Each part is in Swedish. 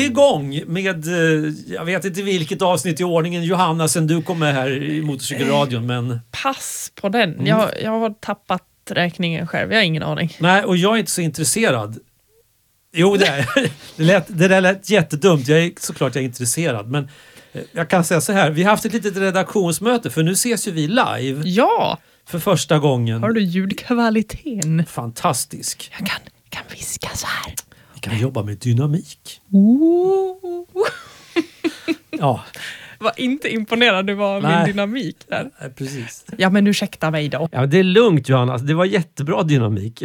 vi igång med, eh, jag vet inte vilket avsnitt i ordningen Johanna sen du kom med här i Motorcykelradion men... Pass på den. Mm. Jag, jag har tappat räkningen själv. Jag har ingen aning. Nej, och jag är inte så intresserad. Jo, det är det. Lät, det där lät jättedumt. Jag är såklart jag är intresserad. Men eh, jag kan säga så här, vi har haft ett litet redaktionsmöte för nu ses ju vi live Ja! för första gången. Har du ljudkvaliteten? Fantastisk. Jag kan, kan viska så här. Vi kan jobba med dynamik. Ooh. Ja, Var inte imponerad du var av min Nej. dynamik där. eh, precis. Ja, men ursäkta mig då. Ja, men det är lugnt Johanna, Alltså, det var jättebra dynamik.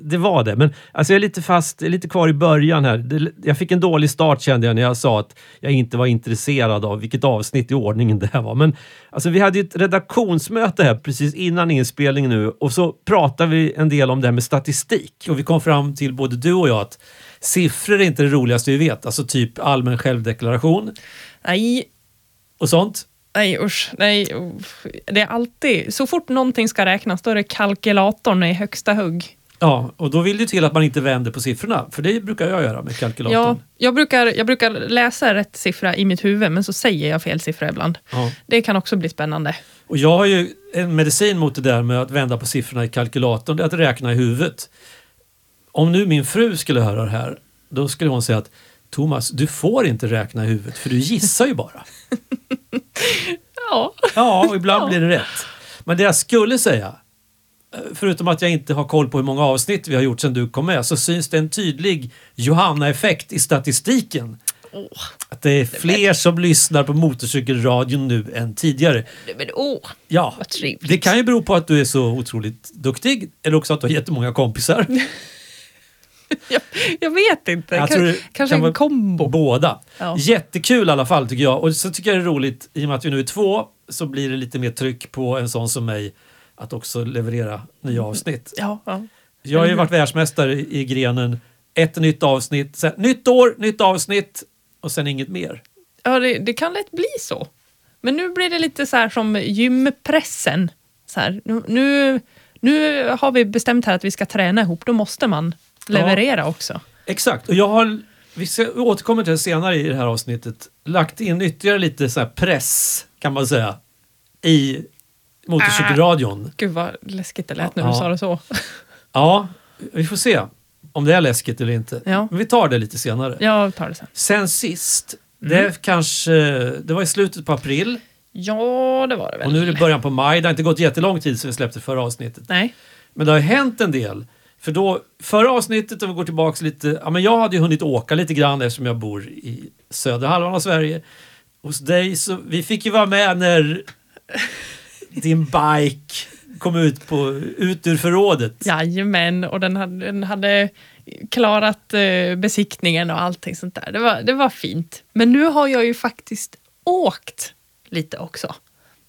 Det var det, men alltså jag är lite fast, jag är lite kvar i början här. Det, jag fick en dålig start kände jag när jag sa att jag inte var intresserad av vilket avsnitt i ordningen det här var. Men alltså vi hade ju ett redaktionsmöte här precis innan inspelningen nu och så pratade vi en del om det här med statistik. Och vi kom fram till, både du och jag, att siffror är inte det roligaste vi vet. Alltså typ allmän självdeklaration Nej, och sånt. nej usch. Nej, usch. Det är alltid, så fort någonting ska räknas då är det kalkylatorn i högsta hugg. Ja, och då vill det till att man inte vänder på siffrorna, för det brukar jag göra med kalkylatorn. Ja, jag, brukar, jag brukar läsa rätt siffra i mitt huvud, men så säger jag fel siffra ibland. Ja. Det kan också bli spännande. Och jag har ju en medicin mot det där med att vända på siffrorna i kalkylatorn, det är att räkna i huvudet. Om nu min fru skulle höra det här, då skulle hon säga att Thomas, du får inte räkna i huvudet för du gissar ju bara. Ja, Ja, och ibland Ja. blir det rätt. Men det jag skulle säga, förutom att jag inte har koll på hur många avsnitt vi har gjort sedan du kom med, så syns det en tydlig Johanna-effekt i statistiken. Åh. Att det är fler som lyssnar på motorcykelradion nu än tidigare. men åh, Ja, vad trevligt. det kan ju bero på att du är så otroligt duktig eller också att du har jättemånga kompisar. Jag, jag vet inte. Jag Kan- tror det kanske kan en kombo. Båda. Ja. Jättekul i alla fall tycker jag. Och så tycker jag det är roligt, i och med att vi nu är två, så blir det lite mer tryck på en sån som mig att också leverera nya avsnitt. Ja, ja. Jag har ju varit världsmästare i, i grenen ett nytt avsnitt, sen, nytt år, nytt avsnitt och sen inget mer. ja det, det kan lätt bli så. Men nu blir det lite så här som gympressen. Så här, nu, nu, nu har vi bestämt här att vi ska träna ihop, då måste man leverera också. Exakt, och jag har, vi ska återkomma till det senare i det här avsnittet, lagt in ytterligare lite så press, kan man säga, i motorcykelradion. Gud vad läskigt det lät när Ja. du sa det så. Ja, vi får se om det är läskigt eller inte. Ja. Men vi tar det lite senare. Jag tar det sen. Sen sist, Mm. det kanske, det var i slutet på april Ja, det var det väl. och nu är det början på maj. Det har inte gått jättelång tid sedan vi släppte förra avsnittet. Nej. Men det har hänt en del. För då, förra avsnittet, om vi går tillbaka lite, ja men jag hade ju hunnit åka lite grann eftersom jag bor i södra halvan av Sverige. Hos dig, så vi fick ju vara med när din bike kom ut, på, ut ur förrådet. Jajamän, och den hade, den hade klarat eh, besiktningen och allting sånt där. Det var, det var fint. Men nu har jag ju faktiskt åkt lite också.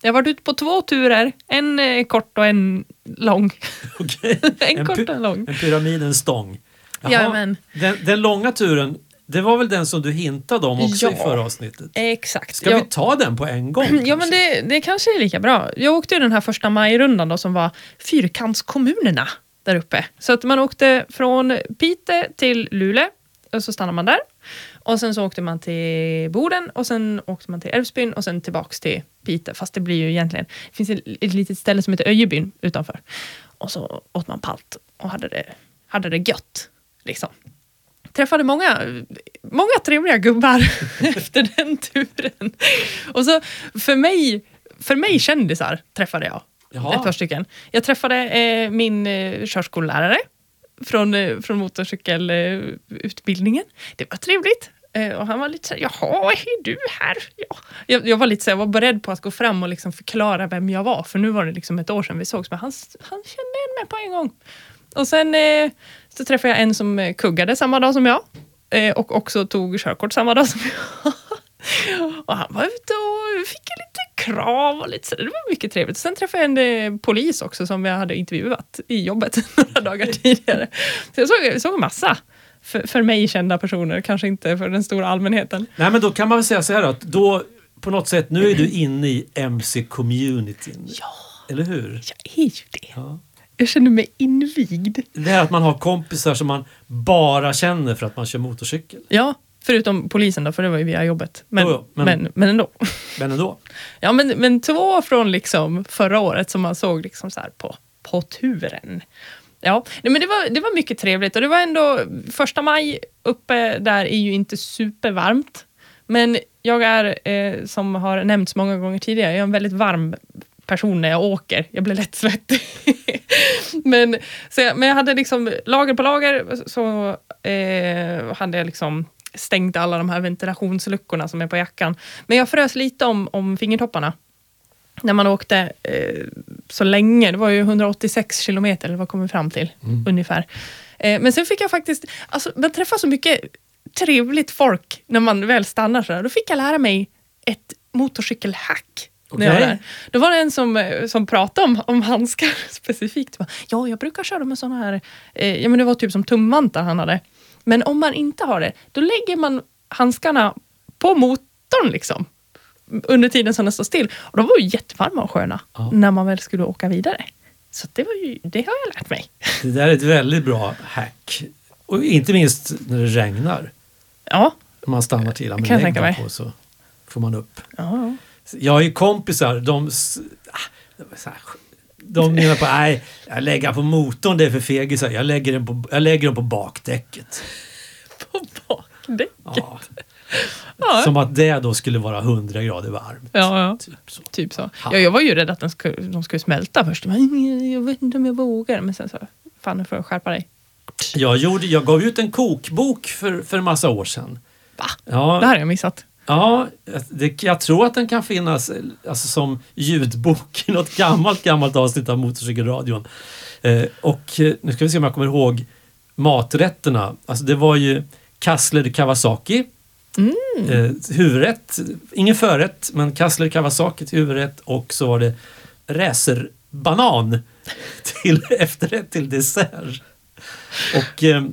Jag har varit ute på två turer, en eh, kort och en lång. Okej. en kort py- och en lång. En pyramid, en stång. Jajamän. Den, den långa turen, det var väl den som du hintade om också Ja. i förra avsnittet? Exakt. Ska jag, vi ta den på en gång? Ja, men kanske? det, det kanske är lika bra. Jag åkte ju den här första majrundan då, som var fyrkantskommunerna där uppe. Så att man åkte från Piteå till Luleå och så stannade man där. Och sen så åkte man till Boden och sen åkte man till Älvsbyn och sen tillbaks till Piteå. Fast det blir ju egentligen, det finns ett, ett litet ställe som heter Öjebyn utanför. Och så åt man palt och hade det, hade det gött. Liksom. Träffade många, många trevliga gubbar efter den turen. Och så för mig, för mig kändisar träffade jag. Jaha. Ett par stycken. Jag träffade eh, min eh, körskollärare från, eh, från motorcykelutbildningen. det var trevligt. Eh, och han var lite såhär, jaha, är du här? Ja. Jag, jag var lite såhär, jag var beredd på att gå fram och liksom förklara vem jag var, för nu var det liksom ett år sedan vi sågs, men han, han kände igen mig på en gång. Och sen eh, så träffade jag en som eh, kuggade samma dag som jag eh, och också tog körkort samma dag som jag. och han var ute och fick lite krav och lite sådär. Det var mycket trevligt. Sen träffade jag en eh, polis också som jag hade intervjuat i jobbet några dagar tidigare. Så jag såg, jag såg en massa för, för mig kända personer, kanske inte för den stora allmänheten. Nej men då kan man väl säga så här att då på något sätt, nu är du inne i MC-communityn. Ja, Eller hur? jag är ju det. Ja. Jag känner mig invigd. Det här att man har kompisar som man bara känner för att man kör motorcykel. Ja, Förutom polisen då, för det var ju via jobbet. Men, Jo, men- men, men, ändå. Men ändå. Ja, men, men två från liksom förra året som man såg liksom så här på, på turen. Ja, nej, men det var, det var mycket trevligt och det var ändå, första maj uppe där är ju inte supervarmt. Men jag är, eh, som har nämnts många gånger tidigare, jag är en väldigt varm person när jag åker. Jag blir lätt svettig. men, så jag, men jag hade liksom lager på lager, så eh, hade jag liksom stängt alla de här ventilationsluckorna som är på jackan. Men jag frös lite om, om fingertopparna. När man åkte eh, så länge, det var ju 186 kilometer, eller vad kom vi fram till ungefär. Eh, men sen fick jag faktiskt, alltså man träffar så mycket trevligt folk när man väl stannar så där. Då fick jag lära mig ett motorcykelhack. När jag var där. Då var det en som, eh, som pratade om, om handskar specifikt. Ja, jag brukar köra med såna här, eh, ja men det var typ som tumvantar han hade. Men om man inte har det, då lägger man handskarna på motorn liksom. Under tiden som den står still. Och de var ju jättevarma och sköna Ja. när man väl skulle åka vidare. Så det, var ju, det har jag lärt mig. Det där är ett väldigt bra hack. Och inte minst när det regnar. Ja, Om man stannar till, men Kan tänka mig. på så får man upp. ja. Jag har ju kompisar, de, ah, de menar på nej, jag lägger på motorn, det är för fegisar. Jag lägger den på, jag lägger den på bakdäcket. på bakdäck. Ja. Ja. Som att det då skulle vara 100 grader varmt. Ja, ja. Typ så. Typ så. Ja, jag var ju rädd att de skulle, de skulle smälta först. Men jag vet inte om jag vågar. Men sen så, fan nu får jag skärpa dig. Jag, gjorde, jag gav ut en kokbok för, för en massa år sedan. Va? Ja, Det här har jag missat. Ja, det, jag tror att den kan finnas alltså, som ljudbok i något gammalt, gammalt avsnitt av Motorcykelradion. Eh, och eh, nu ska vi se om jag kommer ihåg maträtterna. Alltså det var ju Kassler Kawasaki. Eh, huvudrätt, ingen förrätt, men Kassler Kawasaki till huvudrätt och så var det racerbanan till efterrätt till dessert. Och eh,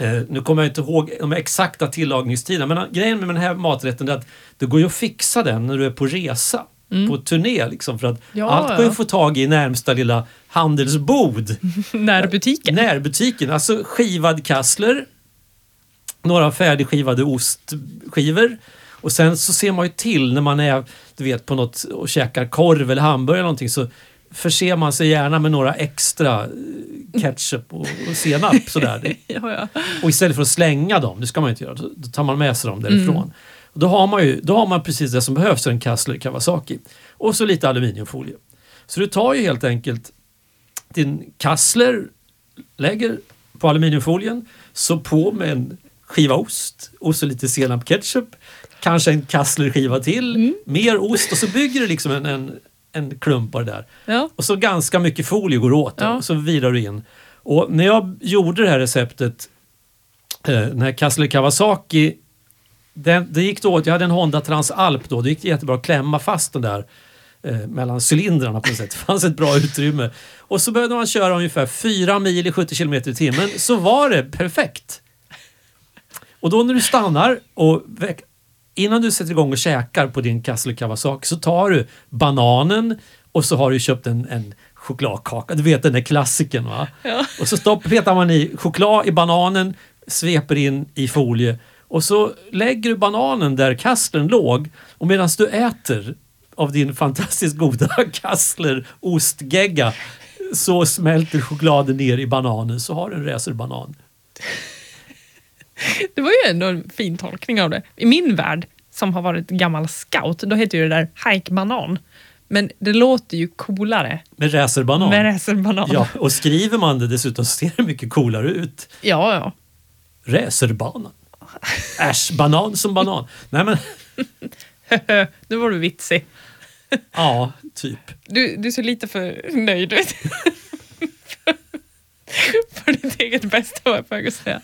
Eh, nu kommer jag inte ihåg de exakta tillagningstiderna, men grejen med den här maträtten är att det går ju att fixa den när du är på resa. På turné liksom, för att Ja, allt går ju att få tag i i närmsta lilla handelsbod. Närbutiken. Närbutiken, alltså skivad kassler, några färdigskivade ostskivor och sen så ser man ju till när man är du vet, på något och käkar korv eller hamburgare eller någonting så förser man sig gärna med några extra eh, ketchup och, och senap sådär. Ja, ja. och istället för att slänga dem, det ska man inte göra, då, tar man med sig dem därifrån. Och då, har man ju, då har man precis det som behövs en Kassler Kawasaki. Och så lite aluminiumfolie. Så du tar ju helt enkelt din Kassler, lägger på aluminiumfolien, så på med en skiva ost och så lite senap ketchup. Kanske en Kassler-skiva till, mer ost och så bygger du liksom en, en, en det där. ja. Och så ganska mycket folie går åt. Ja. Och så virar du in. Och när jag gjorde det här receptet, eh, den här Kassler Kawasaki, den, det gick då åt, jag hade en Honda Transalp då, det gick jättebra att klämma fast den där eh, mellan cylindrarna på något sätt. Det fanns ett bra utrymme. Och så behövde man köra ungefär 4 mil i 70 km i timmen, så var det perfekt. Och då när du stannar och innan du sätter igång och käkar på din Kassler Kawasaki så tar du bananen och så har du köpt en, en chokladkaka. Du vet den där klassikern va? Ja. Och så stopp, petar man i choklad i bananen, sveper in i folie och så lägger du bananen där kastlern låg och medan du äter av din fantastiskt goda kassler ostgegga så smälter chokladen ner i bananen så har du en racerbanan. Det var ju ändå en fin tolkning av det. I min värld, som har varit gammal scout, då heter ju det där hajkbanan. Men det låter ju coolare Med racerbanan. med racerbanan. Ja, och skriver man det dessutom så ser det mycket coolare ut. ja, ja. Racerbanan. Äsch, banan som banan. Nej men, nu var du vitsig. ja, typ. Du, du ser lite för nöjd ut. för ditt eget bästa var jag på väg att säga.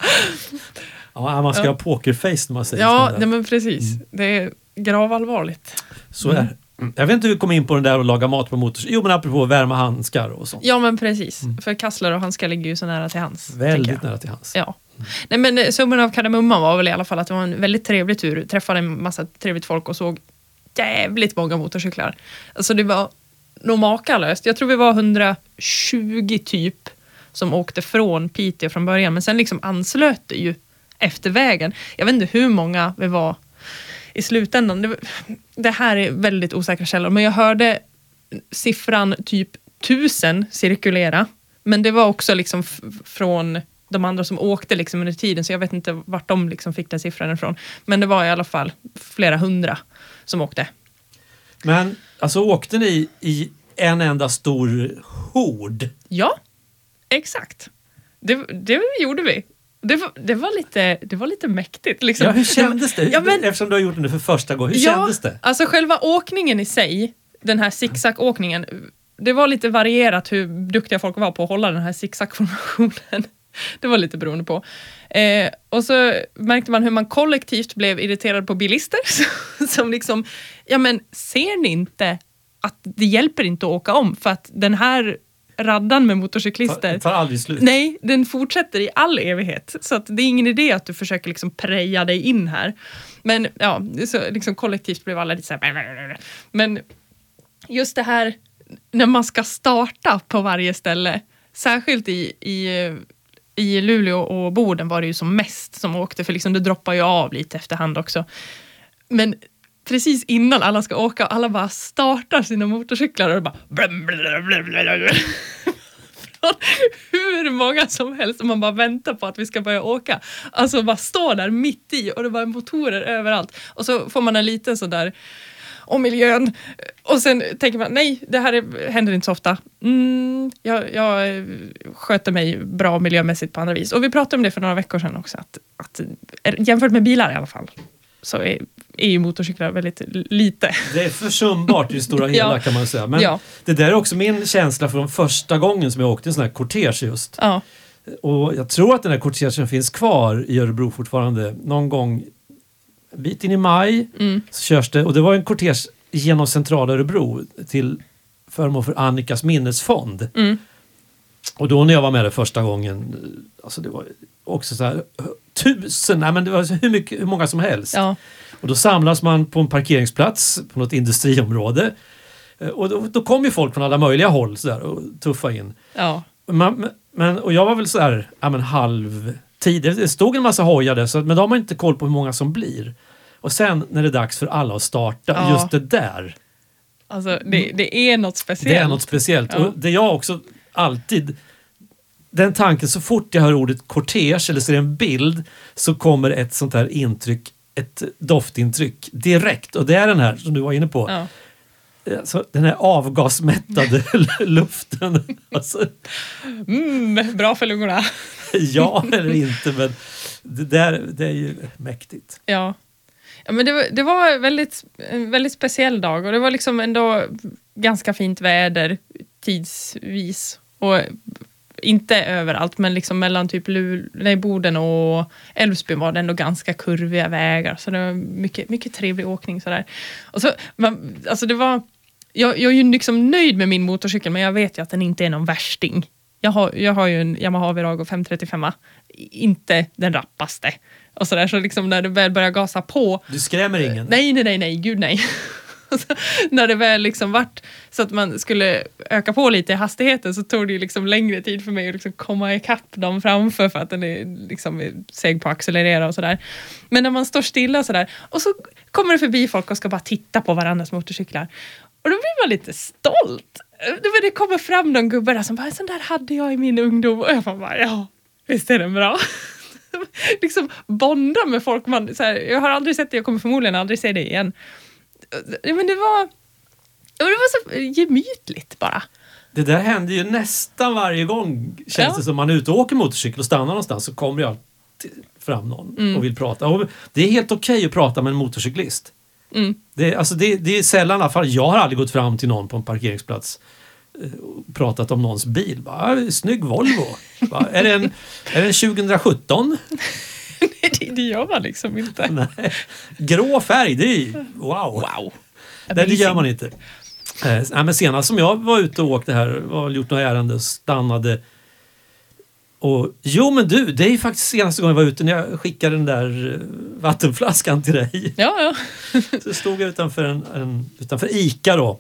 Ja, man ska Ja. ha pokerface när man säger Ja, nej, men precis. Det är gravallvarligt. Så är det. Jag vet inte hur vi kom in på den där och laga mat på motorcykel. Jo men apropå värma handskar och sånt. Ja, men precis. För kassler och handskar ligger ju så nära till hands. tänker Väldigt nära till hands. Ja. Nej, men eh, summan av kardemumman var väl i alla fall att det var en väldigt trevlig tur. Träffade en massa trevligt folk och såg jävligt många motorcyklar. Alltså det var nog makalöst. Jag tror vi var 120 typ som åkte från Piteå från början, men sen liksom anslöt det ju efter vägen. Jag vet inte hur många vi var i slutändan. Det, det här är väldigt osäkra källor, men jag hörde siffran typ tusen cirkulera. Men det var också liksom från de andra som åkte liksom under tiden, så jag vet inte vart de liksom fick den siffran ifrån. Men det var i alla fall flera hundra som åkte. Men alltså åkte ni i en enda stor hord? Ja, exakt. Det, det gjorde vi. Det var, det var, lite, det var lite mäktigt. Liksom. Ja, hur kändes det? Ja, men, Eftersom du har gjort det nu för första gången. Hur ja, kändes det? Alltså själva åkningen i sig, den här zigzag-åkningen, det var lite varierat hur duktiga folk var på att hålla den här zigzag-formationen. Det var lite beroende på. Eh, och så märkte man hur man kollektivt blev irriterad på bilister som liksom, ja men ser ni inte att det hjälper inte att åka om för att den här raddan med motorcyklister Det tar aldrig slut. Nej, den fortsätter i all evighet. Så att det är ingen idé att du försöker liksom preja dig in här. Men ja, så liksom kollektivt blev alla lite så här... Men just det här när man ska starta på varje ställe, särskilt i, i, i Luleå och Boden var det ju som mest som åkte, för liksom det droppar ju av lite efterhand också. Men precis innan alla ska åka, och alla bara startar sina motorcyklar och bara... Blum, blum, blum, hur många som helst och man bara väntar på att vi ska börja åka. Alltså bara stå där mitt i och det var motorer överallt. Och så får man en liten sådär om miljön. Och sen tänker man, nej, det här är, händer inte så ofta. Mm, jag, jag sköter mig bra miljömässigt på andra vis. Och vi pratade om det för några veckor sedan också, att, att jämfört med bilar i alla fall, så är, är ju motorcyklar väldigt lite. Det är försumbart i det stora hela Ja. kan man säga. Men Ja. det där är också min känsla från första gången som jag åkte en sån här kortege just. Ja, Och jag tror att den här kortegen finns kvar i Örebro fortfarande. Någon gång en bit in i maj mm, så körs det. Och det var en kortege genom centrala Örebro till förmån för Annikas minnesfond. mm, Och då när jag var med det första gången, alltså det var också så här tusen, nej men det var hur, mycket, hur många som helst. ja, Och då samlas man på en parkeringsplats på något industriområde. Eh, Och då, då kom ju folk från alla möjliga håll så där, och tuffa in. ja, Man, men, och jag var väl så här, ja men halv. Det stod en massa hojar där, så, men då har man inte koll på hur många som blir. Och sen när det är dags för alla att starta, Ja. just det där. alltså det, det är något speciellt. Det är något speciellt. Ja. Och det jag också alltid... Den tanken, så fort jag hör ordet kortege eller ser en bild så kommer ett sånt här intryck, ett doftintryck direkt. Och det är den här som du var inne på. Ja. Alltså, den här avgasmättade luften. Alltså, Mm, bra för lungorna. ja eller inte, men det där det är ju mäktigt. Ja. ja men det, var- det var väldigt, en väldigt speciell dag och det var liksom ändå ganska fint väder tidsvis. Och inte överallt, men liksom mellan typ Lul- nej, Boden och Älvsbyn var det ändå ganska kurviga vägar. Så det var mycket, mycket trevlig åkning. Sådär. Och så, man, alltså det var, jag, jag är ju liksom nöjd med min motorcykel, men jag vet ju att den inte är någon värsting. Jag har, jag har ju en Yamaha Virago 535, inte den rappaste. Och sådär, så liksom när det väl börjar gasa på, Du skrämmer ingen. nej, nej, nej, nej, gud nej. Så när det väl liksom vart så att man skulle öka på lite i hastigheten så tog det ju liksom längre tid för mig att liksom komma ikapp dem framför för att den är liksom seg på att accelerera och sådär. Men när man står stilla sådär och så kommer det förbi folk och ska bara titta på varandras motorcyklar. Och då blir man lite stolt. Det, det kommer fram någon gubbe där som bara, sån där hade jag i min ungdom. Och jag bara, ja, visst är den bra. liksom bonda med folk man, så här, jag har aldrig sett det, jag kommer förmodligen aldrig se det igen. Men det var, det var så gemytligt bara. Det där händer ju nästan varje gång känns Ja. det som man är ute och åker motorcykel och stannar någonstans så kommer alltid fram någon Mm. och vill prata. Och det är helt okej att prata med en motorcyklist. Mm. Det, alltså det, det är sällan, i alla fall jag har aldrig gått fram till någon på en parkeringsplats eh, och pratat om någons bil. Bara, "Ah, Snygg Volvo. Bara, är, det en, är det en 2017? Det, det gör man liksom inte. Nej. Grå färg, det är wow. Wow. Nej, det gör man inte. Eh, men senast som jag var ute och åkte här, var väl gjort några ärenden, stannade och jo men du, det är faktiskt senaste gången jag var ute när jag skickade den där eh, vattenflaskan till dig. Ja, ja. Så stod jag utanför, en, en, utanför ICA då,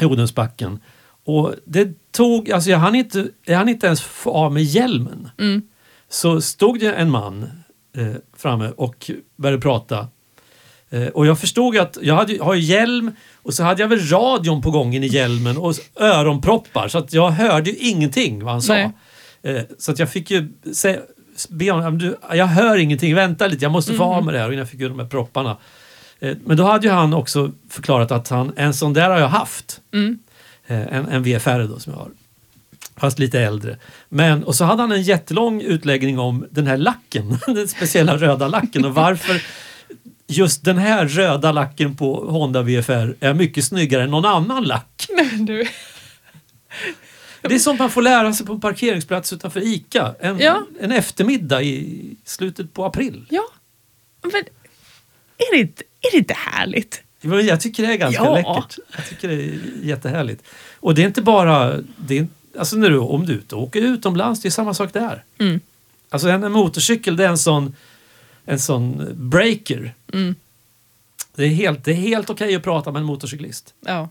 i Odensbacken. Och det tog, alltså jag hann inte, jag hann inte ens få av mig hjälmen. Mm. Så stod det en man eh, framme och började prata. Eh, och jag förstod att jag hade, har ju hjälm och så hade jag väl radion på gången i hjälmen och öronproppar så att jag hörde ju ingenting vad han sa. Eh, så att jag fick ju säga, be honom, du, jag hör ingenting, vänta lite, jag måste få av med det här och innan jag fick ur de här propparna. Eh, men då hade ju han också förklarat att han, en sån där har jag haft. Mm. Eh, en, en VFR då som jag har. Fast lite äldre. Men, och så hade han en jättelång utläggning om den här lacken, den speciella röda lacken och varför just den här röda lacken på Honda VFR är mycket snyggare än någon annan lack. Du. Det är sånt man får lära sig på en parkeringsplats utanför ICA en, Ja. en eftermiddag i slutet på april. Ja, men är det, inte, är det inte härligt? Men Jag tycker det är ganska Ja. läckert. Jag tycker det är jättehärligt. Och det är inte bara... Det är, alltså när du, om du och åker utomlands, det är samma sak där. Mm. Alltså en, en motorcykel det är en sån, en sån breaker. Mm. Det är helt, det är helt okej att prata med en motorcyklist. Ja.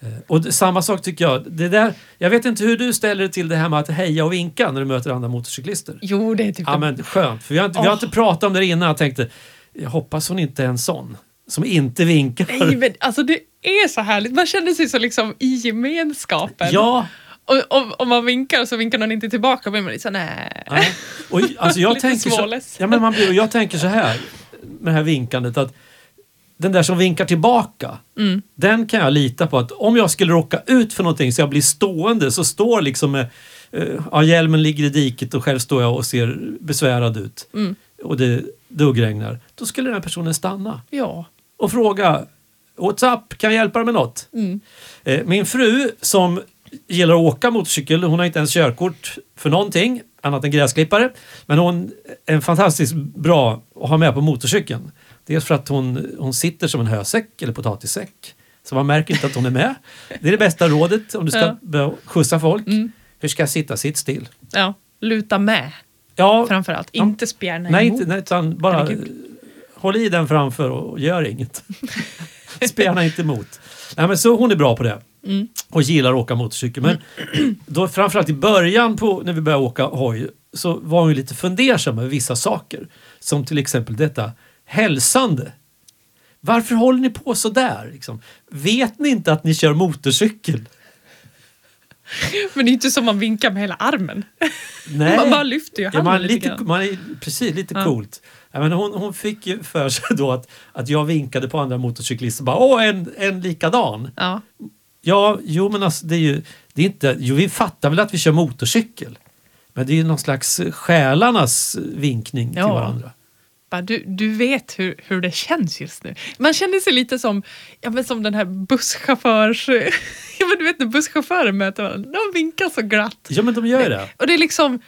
Eh, Och det, samma sak tycker jag. Det där, jag vet inte hur du ställer dig till det här med att heja och vinka när du möter andra motorcyklister. Jo, det är typ Ja men skönt, för vi har inte, vi har inte pratat om det innan. Jag tänkte, jag hoppas hon inte är en sån. Som inte vinkar. Nej, men alltså det är så härligt. Man känner sig så liksom i gemenskapen. Ja, om, om man vinkar så vinkar någon inte tillbaka, då blir man lite så nej. Ja. Och, alltså jag, tänker så, ja, men man blir, jag tänker så här med det här vinkandet att den där som vinkar tillbaka, Mm. den kan jag lita på att om jag skulle råka ut för någonting så jag blir stående så står liksom med, eh, ja, hjälmen ligger i diket och själv står jag och ser besvärad ut Mm. och det duggregnar. Då skulle den här personen stanna Ja. och fråga What's up? Kan jag hjälpa dig med något? Mm. Eh, Min fru som gillar att åka motorcykel, hon har inte ens körkort för någonting annat än gräsklippare. Men hon är fantastiskt bra att ha med på motorcykeln. Dels för att hon, hon sitter som en hösäck eller potatissäck. Så man märker inte att hon är med. Det är det bästa rådet om du ska Ja. skjutsa folk. Mm. Hur ska jag sitta? Sitt still. ja. Luta med, Ja, framförallt. Ja. Inte spjärna nej, emot. inte, nej, utan bara Herregud. håll i den framför och gör inget. Spjärna inte emot. Nej, men så hon är bra på det. Mm. och gillar att åka motorcykel. Men då, framförallt i början på, när vi började åka hoj så var hon lite fundersam över vissa saker. Som till exempel detta hälsande. Varför håller ni på så där? Liksom? Vet ni inte att ni kör motorcykel? Men det är inte som man vinkar med hela armen. Nej. Man bara lyfter ju Ja, handen man, lite lite, man är, precis, lite Ja. coolt. Ja, men hon, hon fick ju för sig då att, att jag vinkade på andra motorcyklister. Bara, Åh, en, en likadan. Ja. Ja, jo men alltså det är ju det är inte, jo vi fattar väl att vi kör motorcykel. Men det är ju någon slags själarnas vinkning till Ja. varandra. Du, du vet hur, hur det känns just nu. Man känner sig lite som, ja, men som den här busschaufförs... Ja, men du vet när busschaufförer möter varandra, de vinkar så glatt. Ja men de gör det. Och det är liksom,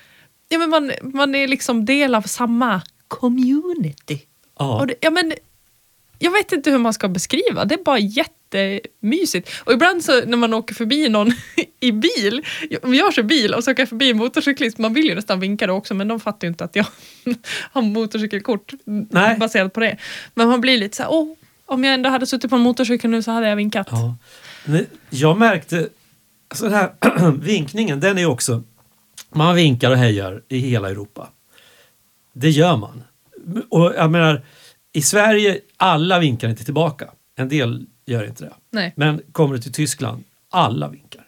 ja, men man, man är liksom del av samma community. Ja. Det, ja, men, jag vet inte hur man ska beskriva, det är bara jättemysigt. Och ibland så när man åker förbi någon i bil, om jag kör bil och så åker jag förbi en motorcyklist, man vill ju nästan vinka då också men de fattar ju inte att jag har motorcykelkort Nej. baserat på det. Men man blir lite så här, åh, om jag ändå hade suttit på en motorcykel nu så hade jag vinkat. Ja. Jag märkte, alltså den här vinkningen den är också, man vinkar och hejar i hela Europa. Det gör man. Och jag menar, i Sverige, alla vinkar inte tillbaka. En del gör inte det. Nej. Men kommer du till Tyskland, alla vinkar.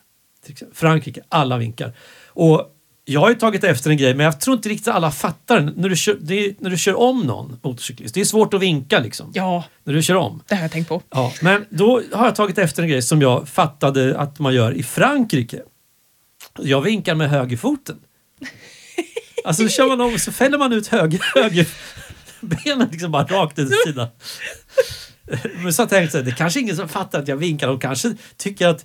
Frankrike, alla vinkar. Och jag har ju tagit efter en grej, men jag tror inte riktigt alla fattar den. När du kör, är, när du kör om någon motorcyklist, det är svårt att vinka liksom. Ja, När du kör om. det har jag tänkt på. Ja, men då har jag tagit efter en grej som jag fattade att man gör i Frankrike. Jag vinkar med högerfoten. Alltså då kör man om så fäller man ut höger, höger benen liksom bara rakt ut sidan. Men så tänkte jag så här, det är kanske ingen som fattar att jag vinkar. De kanske tycker att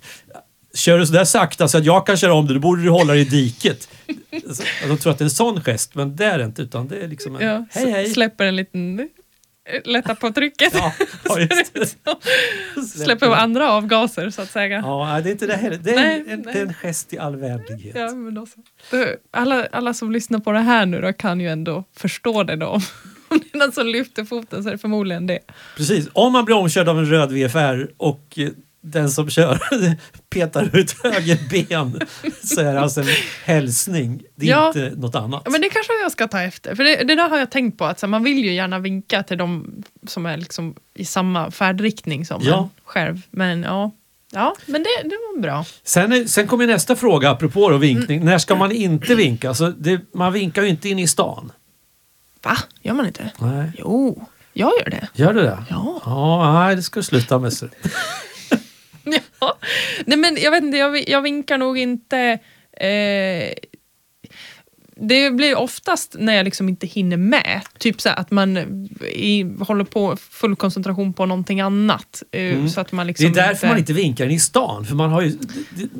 kör du sådär sakta så att jag kan köra om det, då borde du hålla dig i diket. De tror att det är en sån gest, men det är det inte. Utan det är liksom en Ja, hej hej. Släpper en liten, lätta på trycket. Ja, ja. Släpper på andra avgaser så att säga. Ja, det är inte det heller. Det är, Nej, en, nej. en gest i all vänlighet. Ja, men då så. Då- Alla, alla som lyssnar på det här nu då kan ju ändå förstå det då. Om det är någon som lyfter foten så är det förmodligen det. Precis. Om man blir omkörd av en röd VFR och eh, den som kör petar ut höger ben så är det alltså en hälsning. Det är Ja. inte något annat. Men det kanske jag ska ta efter. För det, det där har jag tänkt på, att så här, man vill ju gärna vinka till de som är liksom i samma färdriktning som Ja. en själv. Men ja, ja men det, det var bra. Sen, är, sen kommer nästa fråga apropå då vinkning. Mm. När ska man inte vinka? Alltså, det, man vinkar ju inte in i stan. Va? Gör man inte? Nej. Jo, jag gör det. Gör du det? Ja. Ja, nej, det ska du sluta med. ja. Nej men jag vet inte, jag, jag vinkar nog inte... Eh, det blir oftast när jag liksom inte hinner med. Typ så att man i, håller på full koncentration på någonting annat. Eh, så att man Mm. Det är liksom därför man inte vinkar in i stan, för man har ju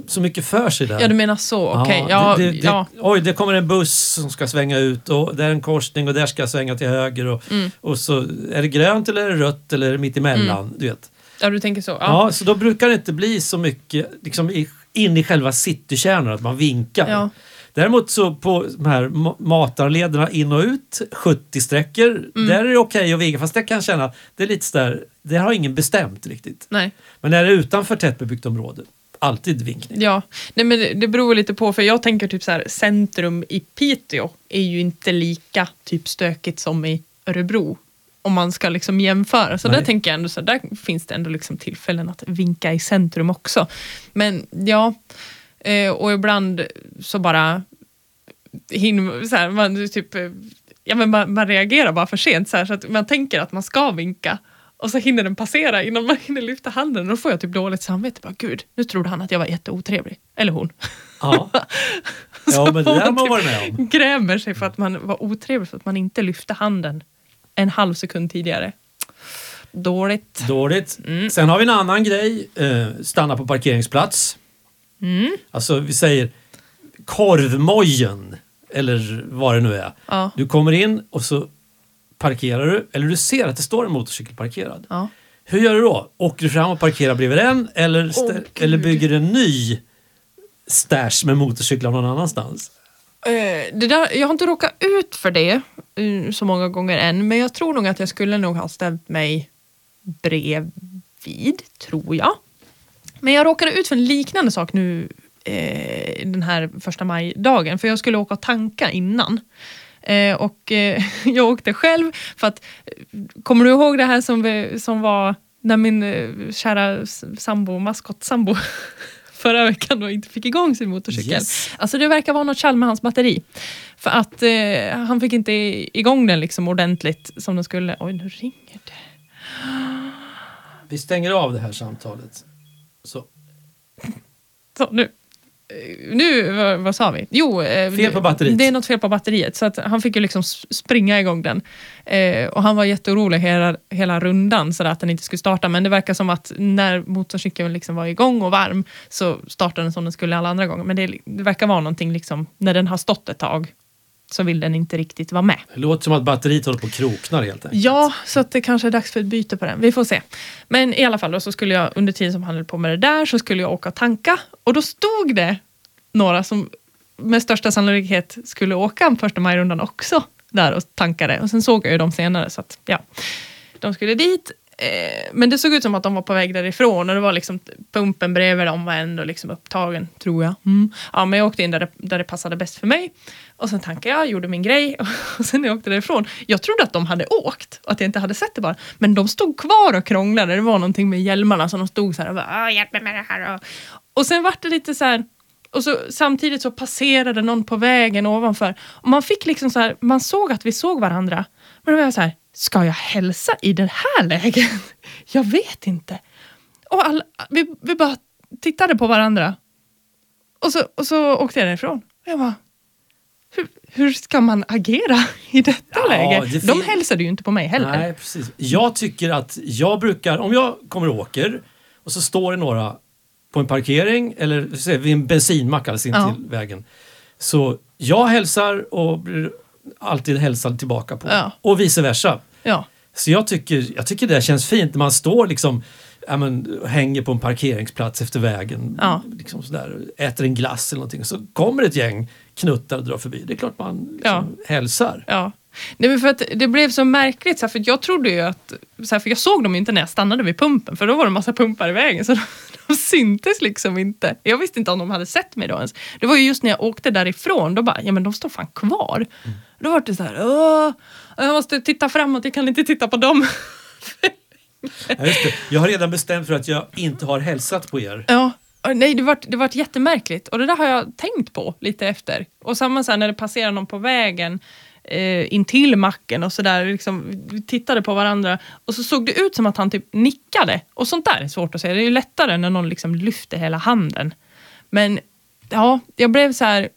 så mycket för sig där. Ja, du menar så. Okej. Ja, det, det, det, ja. Oj, det kommer en buss som ska svänga ut och det är en korsning och där ska jag svänga till höger och, Mm. och så är det grönt eller är det rött eller är det mitt emellan. Du vet. ja, du tänker så. Ja. Ja. så då brukar det inte bli så mycket liksom, in i själva citykärnan att man vinkar. Ja. Däremot så på de här ma- matarlederna in och ut, 70 sträckor, Mm. där är det okej att vinka. Fast jag kan känna, det är lite sådär, det har ingen bestämt riktigt. Nej. Men när det är utanför tättbebyggt område, alltid vinkning. Ja, nej men det, det beror lite på, för jag tänker typ så här, centrum i Piteå är ju inte lika typ stökigt som i Örebro. Om man ska liksom jämföra. Så Nej. där tänker jag ändå, så där finns det ändå liksom tillfällen att vinka i centrum också. Men ja, eh, och ibland så bara hinner så här, man typ, eh, ja men man, man reagerar bara för sent så, här, så att man tänker att man ska vinka. Och så hinner den passera innan man hinner lyfta handen. Och då får jag typ dåligt samvete. Bara, Gud, nu trodde han att jag var jätteotrevlig. Eller hon. Ja, ja men det där har man varit med om. Grämer sig för att man var otrevlig för att man inte lyfte handen en halv sekund tidigare. Dåligt. Dåligt. Mm. Sen har vi en annan grej, eh, stanna på parkeringsplats. Mm. Alltså vi säger korvmojen, eller vad det nu är. Ja. Du kommer in och så parkerar du, eller du ser att det står en motorcykel parkerad. Ja. Hur gör du då? Åker du fram och parkerar bredvid den eller, Gud. eller bygger en ny stash med motorcyklar någon annanstans? Eh, det där, jag har inte råkat ut för det eh, så många gånger än, men jag tror nog att jag skulle nog ha ställt mig bredvid, tror jag. Men jag råkade ut för en liknande sak nu eh, den här första maj-dagen, för jag skulle åka och tanka innan. Eh, och eh, jag åkte själv för att, eh, kommer du ihåg det här som, vi, som var när min eh, kära sambo, maskot-sambo, förra veckan då inte fick igång sin motorcykel. Yes. Alltså det verkar vara något tjall med hans batteri. För att eh, han fick inte igång den liksom ordentligt som den skulle. Oj, nu ringer det. Vi stänger av det här samtalet. Så. Så, nu. Eh, Nu, vad, vad sa vi? Jo, eh, Fel på batteriet. Det är något fel på batteriet. Så att han fick ju liksom springa igång den. Eh, och han var jätteorolig hela, hela rundan så att den inte skulle starta. Men det verkar som att när motorcykeln liksom var igång och varm så startade den som den skulle alla andra gånger. Men det, det verkar vara någonting liksom, när den har stått ett tag så vill den inte riktigt vara med. Det låter som att batteriet håller på att kroknar helt enkelt. Ja, så att det kanske är dags för ett byte på den. Vi får se. Men i alla fall då, så skulle jag under tiden som han höll på med det där så skulle jag åka och tanka och då stod det några som med största sannolikhet skulle åka första majrundan också där och tankade och sen såg jag ju dem senare så att ja, de skulle dit. Eh, Men det såg ut som att de var på väg därifrån och det var liksom pumpen bredvid dem var ändå liksom upptagen, tror jag. Mm. Ja, men jag åkte in där det, där det passade bäst för mig. Och sen tankade jag, gjorde min grej och sen när jag åkte därifrån. Jag trodde att de hade åkt och att jag inte hade sett det bara. Men de stod kvar och krånglade. Det var någonting med hjälmarna så de stod så här och bara, "Åh, hjälp mig med det här. Och, och sen var det lite så här, och så, samtidigt så passerade någon på vägen ovanför. Och man fick liksom så här, man såg att vi såg varandra. Men då var jag så här, ska jag hälsa i det här läget? Jag vet inte. Och alla, vi, vi bara tittade på varandra. Och så, och så åkte jag därifrån. Och jag bara, hur, hur ska man agera i detta Ja, läge? det De hälsade ju inte på mig heller. Nej, precis. Jag tycker att jag brukar, om jag kommer och åker och så står det några på en parkering eller vid en bensinmack alldeles intill Ja. vägen. Så jag hälsar och blir alltid hälsad tillbaka på. Ja. Och vice versa. Ja. Så jag tycker, jag tycker det känns fint när man står liksom ja, men, hänger på en parkeringsplats efter vägen. Ja. Liksom sådär, äter en glass eller någonting. Så kommer ett gäng knuttar och drar förbi. Det är klart man liksom hälsar. Ja. Nej, men för att det blev så märkligt, så här, för jag trodde ju att, så här, för jag såg dem inte när jag stannade vid pumpen, för då var det en massa pumpar i vägen. Så då, de syntes liksom inte. Jag visste inte om de hade sett mig då ens. Det var ju just när jag åkte därifrån, då bara, ja men de står fan kvar. Mm. Då var det så här, Åh, jag måste titta framåt, jag kan inte titta på dem. ja, jag har redan bestämt för att jag inte har hälsat på er. Ja, Äh, nej, det vart det vart jättemärkligt och det där har jag tänkt på lite efter. Och samma så här, när det passerar någon på vägen eh, in till macken och sådär. Liksom, vi tittade på varandra och så såg det ut som att han typ nickade. Och sånt där är svårt att säga. Det är ju lättare när någon liksom lyfter hela handen. Men ja, jag blev så här...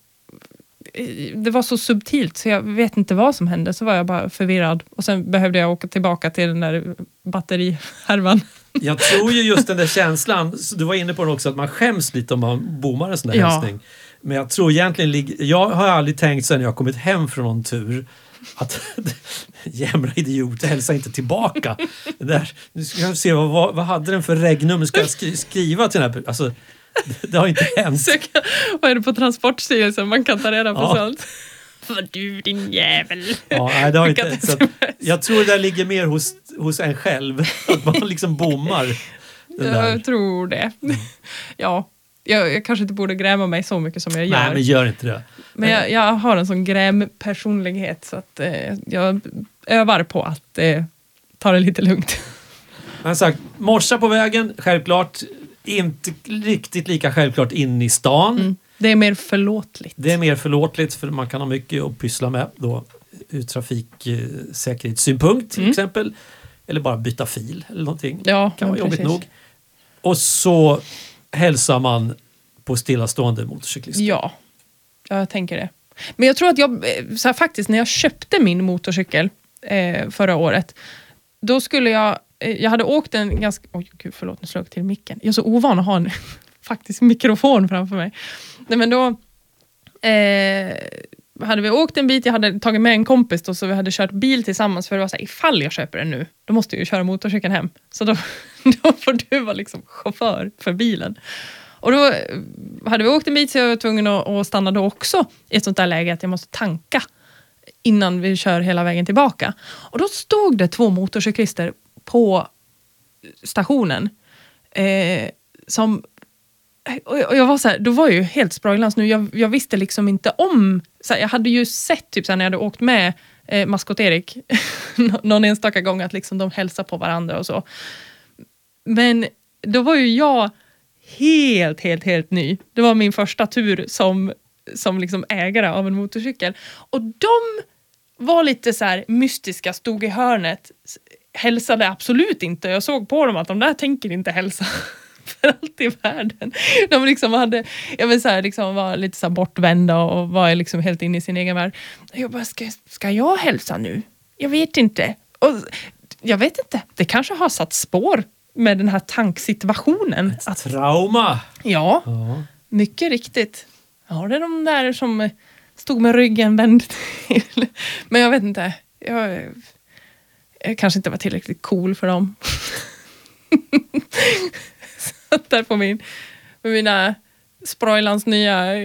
Eh, det var så subtilt så jag vet inte vad som hände. Så var jag bara förvirrad. Och sen behövde jag åka tillbaka till den där batterihärvan. Jag tror ju just den där känslan, du var inne på den också, att man skäms lite om man bommar en sån där ja. hälsning. Men jag tror egentligen, jag har aldrig tänkt sen jag kommit hem från någon tur att jämra idiot, hälsa inte tillbaka. där, nu ska jag se, vad, vad hade den för regnummer? Ska jag skriva till den här alltså, det har inte hänt. Söka, vad är det på Transportstyrelsen man kan ta reda på ja. sånt? För du din jävel. Ja, nej, det har inte, så jag tror det där ligger mer hos, hos en själv, att man liksom bommar. Jag tror det. Ja, jag, jag, kanske inte borde gräma mig så mycket som jag gör. Nej, men gör inte det. Men jag, jag har en sån grämpersonlighet så att eh, jag övar på att eh, ta det lite lugnt. Men sagt, morsa på vägen, självklart. Inte riktigt lika självklart in i stan. Mm. Det är mer förlåtligt. Det är mer förlåtligt för man kan ha mycket att pyssla med då ur trafiksäkerhetssynpunkt till mm. exempel. Eller bara byta fil eller någonting. Ja, kan vara jobbigt nog. Och så hälsar man på stillastående motorcyklister. Ja, ja jag tänker det. Men jag tror att jag, så här, faktiskt när jag köpte min motorcykel eh, förra året, då skulle jag, eh, jag hade åkt en ganska, oj gud förlåt nu slog jag till micken. Jag är så ovan att ha en faktiskt mikrofon framför mig. Nej men då eh, hade vi åkt en bit, jag hade tagit med en kompis då, så vi hade kört bil tillsammans för det var så här, ifall jag köper den nu, då måste jag ju köra motorcykeln hem. Så då, då får du vara liksom chaufför för bilen. Och då eh, hade vi åkt en bit så jag var tvungen att, att stanna då också i ett sånt där läge att jag måste tanka innan vi kör hela vägen tillbaka. Och då stod det två motorcyklister på stationen eh, som och jag var så här, då var jag ju helt sprojlans nu. Jag, jag, visste liksom inte om... Så här, jag hade ju sett typ så här, när jag hade åkt med eh, Maskot-Erik någon enstaka gång att liksom de hälsar på varandra och så. Men då var ju jag helt, helt, helt ny. Det var min första tur som, som liksom ägare av en motorcykel. Och de var lite så här mystiska, stod i hörnet, hälsade absolut inte. Jag såg på dem att de där tänker inte hälsa. för allt i världen. De liksom hade, jag vill säga, liksom var lite så bortvända och var liksom helt inne i sin egen värld. Jag bara, ska, ska jag hälsa nu? Jag vet inte. Och, jag vet inte, det kanske har satt spår med den här tanksituationen. Ett att, trauma! Ja, ja, mycket riktigt. Ja, det är de där som stod med ryggen vänd till. Men jag vet inte. Jag, jag kanske inte var tillräckligt cool för dem. satt där på min, med mina Sproilans nya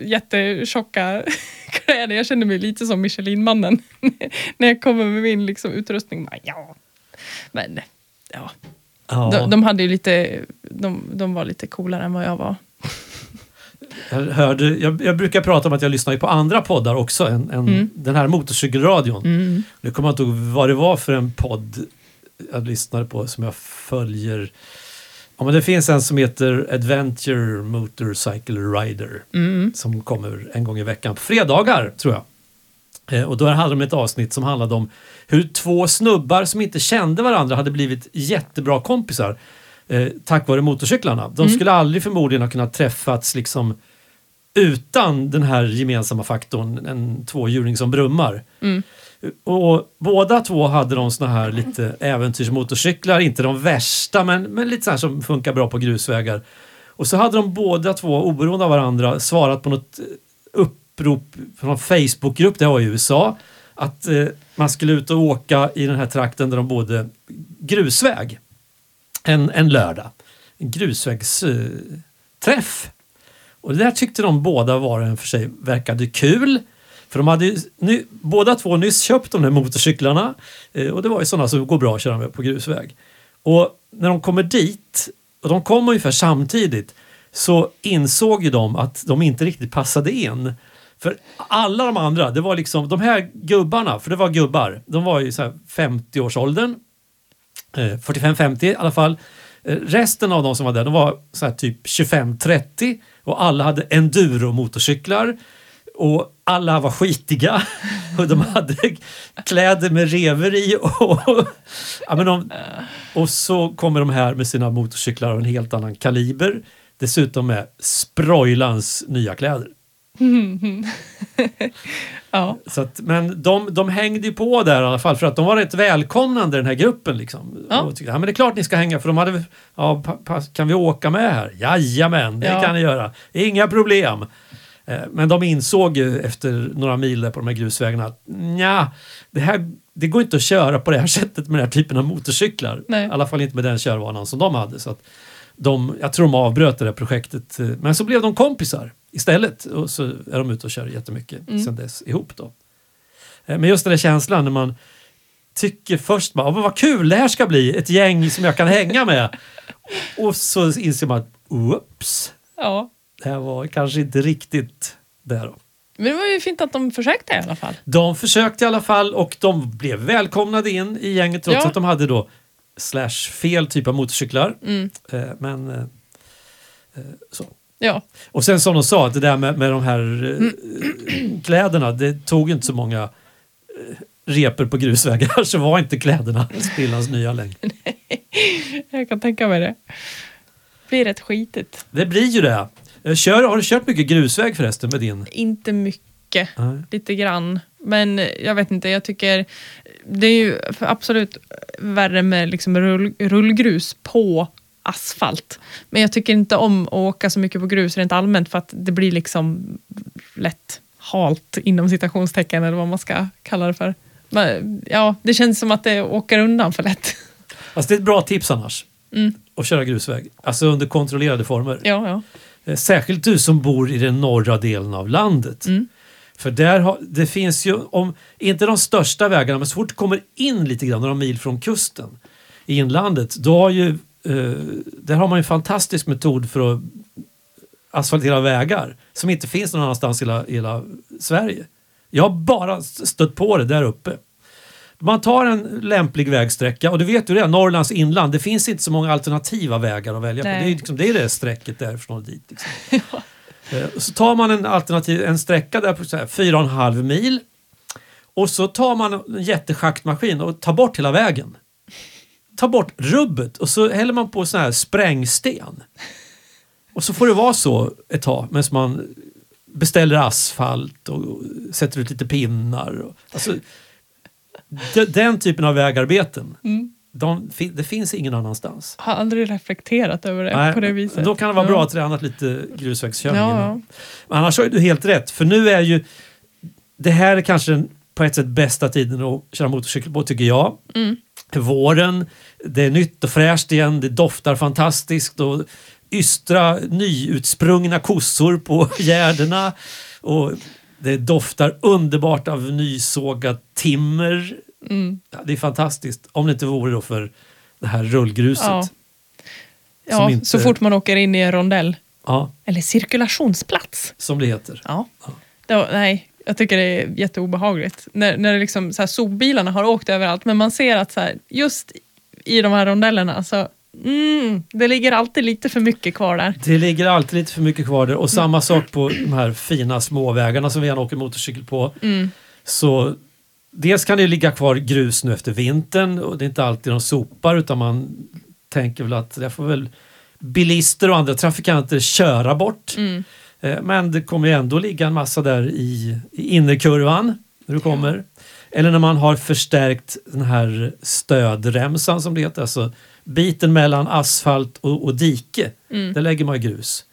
jättetjocka kläder. Jag kände mig lite som Michelin-mannen när jag kommer med min liksom, utrustning. ja. Men ja, ja. De, de, hade ju lite, de, de var lite coolare än vad jag var. Jag, hörde, jag, jag, brukar prata om att jag lyssnar på andra poddar också än, än mm. den här motorcykelradion. Mm. Nu kommer jag inte ihåg vad det var för en podd jag lyssnade på som jag följer Ja, men det finns en som heter Adventure Motorcycle Rider mm. som kommer en gång i veckan på fredagar tror jag. Eh, och då hade de ett avsnitt som handlade om hur två snubbar som inte kände varandra hade blivit jättebra kompisar eh, tack vare motorcyklarna. De mm. skulle aldrig förmodligen ha kunnat träffats liksom utan den här gemensamma faktorn, en tvåhjuling som brummar. Mm. Och båda två hade de såna här lite äventyrsmotorcyklar, inte de värsta men, men lite så som funkar bra på grusvägar. Och så hade de båda två, oberoende av varandra, svarat på något eh, upprop från en Facebookgrupp, det var i USA, att eh, man skulle ut och åka i den här trakten där de bodde grusväg en, en lördag. En grusvägsträff. och det där tyckte de båda var en för sig verkade kul. För de hade ny, båda två nyss köpt de där motorcyklarna eh, och det var ju sådana som går bra att köra med på grusväg. Och när de kommer dit och de kom ungefär samtidigt, så insåg ju de att de inte riktigt passade in. För alla de andra, det var liksom de här gubbarna, för det var gubbar, de var i 50-årsåldern. 45-50 i alla fall. Eh, resten av de som var där, de var så här typ 25-30 och alla hade enduro-motorcyklar. Och alla var skitiga och de hade kläder med rever i. Och, ja, men de, och så kommer de här med sina motorcyklar av en helt annan kaliber. Dessutom med Sproilans nya kläder. Ja. Så att, men de, de hängde ju på där i alla fall för att de var rätt välkomnande den här gruppen. Liksom. Ja. Och tyckte, ja men det är klart ni ska hänga för de hade ja, kan vi åka med här? Jajamän, det Ja. kan ni göra. Inga problem. Eh, Men de insåg ju efter några mil där på de här grusvägarna att nja, det, här, det går inte att köra på det här sättet med den här typen av motorcyklar. Nej. I alla fall inte med den körvanan som de hade. Så att de, jag tror de avbröt det där projektet. eh, Men så blev de kompisar istället och så är de ute och kör jättemycket Mm. sen dess ihop. Då. Eh, Men just den där känslan när man tycker först bara, "Ja, men vad kul det här ska bli, ett gäng som jag kan hänga med. Och så inser man att, oops, ja. Det här var kanske inte riktigt där. Men det var ju fint att de försökte i alla fall. De försökte i alla fall och de blev välkomnade in i gänget trots Ja. att de hade då slash fel typ av motorcyklar. Mm. Eh, Men eh, eh, så. Ja. Och sen som de sa, det där med, med de här eh, kläderna, det tog inte så många reper på grusvägar så var inte kläderna sprillans nya längre. Jag kan tänka mig det. Det blir rätt skitigt. Det blir ju det. Eh, Kör, har du kört mycket grusväg förresten med din? Inte mycket, Nej. lite grann. Men jag vet inte, jag tycker det är ju absolut värre med liksom rull, rullgrus på asfalt. Men jag tycker inte om att åka så mycket på grus rent allmänt för att det blir liksom lätt halt inom citationstecken eller vad man ska kalla det för. Men, ja, det känns som att det åker undan för lätt. Alltså det är ett bra tips annars. Mm. Att köra grusväg. Alltså under kontrollerade former. Ja, ja. Eh, Särskilt du som bor i den norra delen av landet. Mm. För där har, det finns ju, om, inte de största vägarna, men så fort du kommer in lite grann, några mil från kusten i inlandet, då har ju, eh, där har man ju en fantastisk metod för att asfaltera vägar som inte finns någon annanstans i hela, hela Sverige. Jag har bara stött på det där uppe. Man tar en lämplig vägsträcka och du vet ju det, Norrlands inland, det finns inte så många alternativa vägar att välja på. Det är, liksom, det, är det strecket därifrån och dit. Liksom. Eh, Så tar man en, alternativ, en sträcka där på så här, fyra och en halv mil och så tar man en jätteschaktmaskin och tar bort hela vägen. Tar bort rubbet och så häller man på sån här sprängsten. Och så får det vara så ett tag medan man beställer asfalt och sätter ut lite pinnar. Och, alltså, den typen av vägarbeten, Mm. de, det finns ingen annanstans. Har aldrig reflekterat över det Nej, på det viset. Då kan det vara bra att träna lite grusvägskörning ja. Men annars har du helt rätt, för nu är ju det här är kanske den på ett sätt bästa tiden att köra motorcykel på tycker jag. Mm. Våren, det är nytt och fräscht igen, det doftar fantastiskt och ystra nyutsprungna kossor på gärdena och det doftar underbart av nysågat timmer. Mm. Ja, det är fantastiskt, om det inte vore då för det här rullgruset. Ja. Ja, inte- så fort man åker in i en rondell. Ja, Eller cirkulationsplats. som det heter. Ja. Då, nej, jag tycker det är jätteobehagligt. När, när det liksom, så här, sopbilarna har åkt överallt, men man ser att så här, just i de här rondellerna så mm, det ligger alltid lite för mycket kvar där. Det ligger alltid lite för mycket kvar där och samma sak på de här fina småvägarna som vi gärna åker motorcykel på. Mm. Så dels kan det ligga kvar grus nu efter vintern och det är inte alltid de sopar utan man tänker väl att det får väl bilister och andra trafikanter köra bort. Mm. Eh, Men det kommer ju ändå ligga en massa där i, i innerkurvan när du kommer. Eller när man har förstärkt den här stödremsan som det heter, alltså biten mellan asfalt och, och dike. Mm. Där lägger man grus.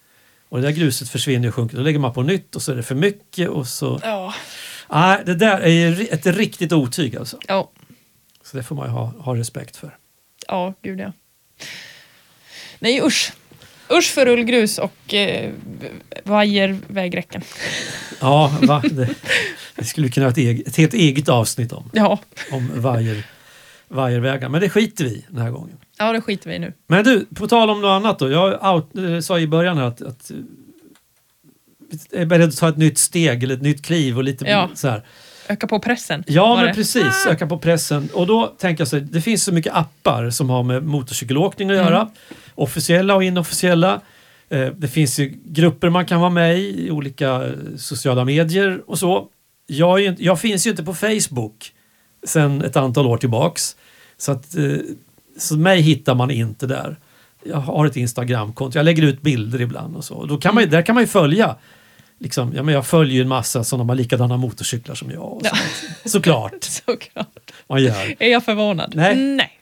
Och det där gruset försvinner och sjunker. Då lägger man på nytt och så är det för mycket och så... Ja. Nej, det där är ett riktigt otyg alltså. Ja. Så det får man ju ha, ha respekt för. ja, gud ja. Nej usch. Usch för rullgrus och eh, vajervägräcken. Ja, va? Det, det skulle kunna ha ett, eget, ett helt eget avsnitt om. Ja. Om vajer, vajervägar. Men det skiter vi i den här gången. Ja, det skiter vi i nu. Men du, på tal om något annat då. Jag out, eh, sa i början här att, att eh, jag är beredd att ta ett nytt steg eller ett nytt kliv och lite Ja. så här. Öka på pressen. Ja, men det. precis. Ah! Öka på pressen. Och då tänker jag så här, det finns så mycket appar som har med motorcykelåkning att Mm. göra. Officiella och inofficiella. Eh, Det finns ju grupper man kan vara med i, i olika sociala medier och så. Jag, är, ju jag finns ju inte på Facebook sedan ett antal år tillbaks. Så, att, så mig hittar man inte där. Jag har ett Instagramkonto, jag lägger ut bilder ibland och så. Och då kan man, ju- där kan man ju följa Liksom, ja, men jag följer ju en massa som har likadana motorcyklar som jag. Och Ja. Såklart Såklart. man gör. Är jag förvånad? Nej. Nej.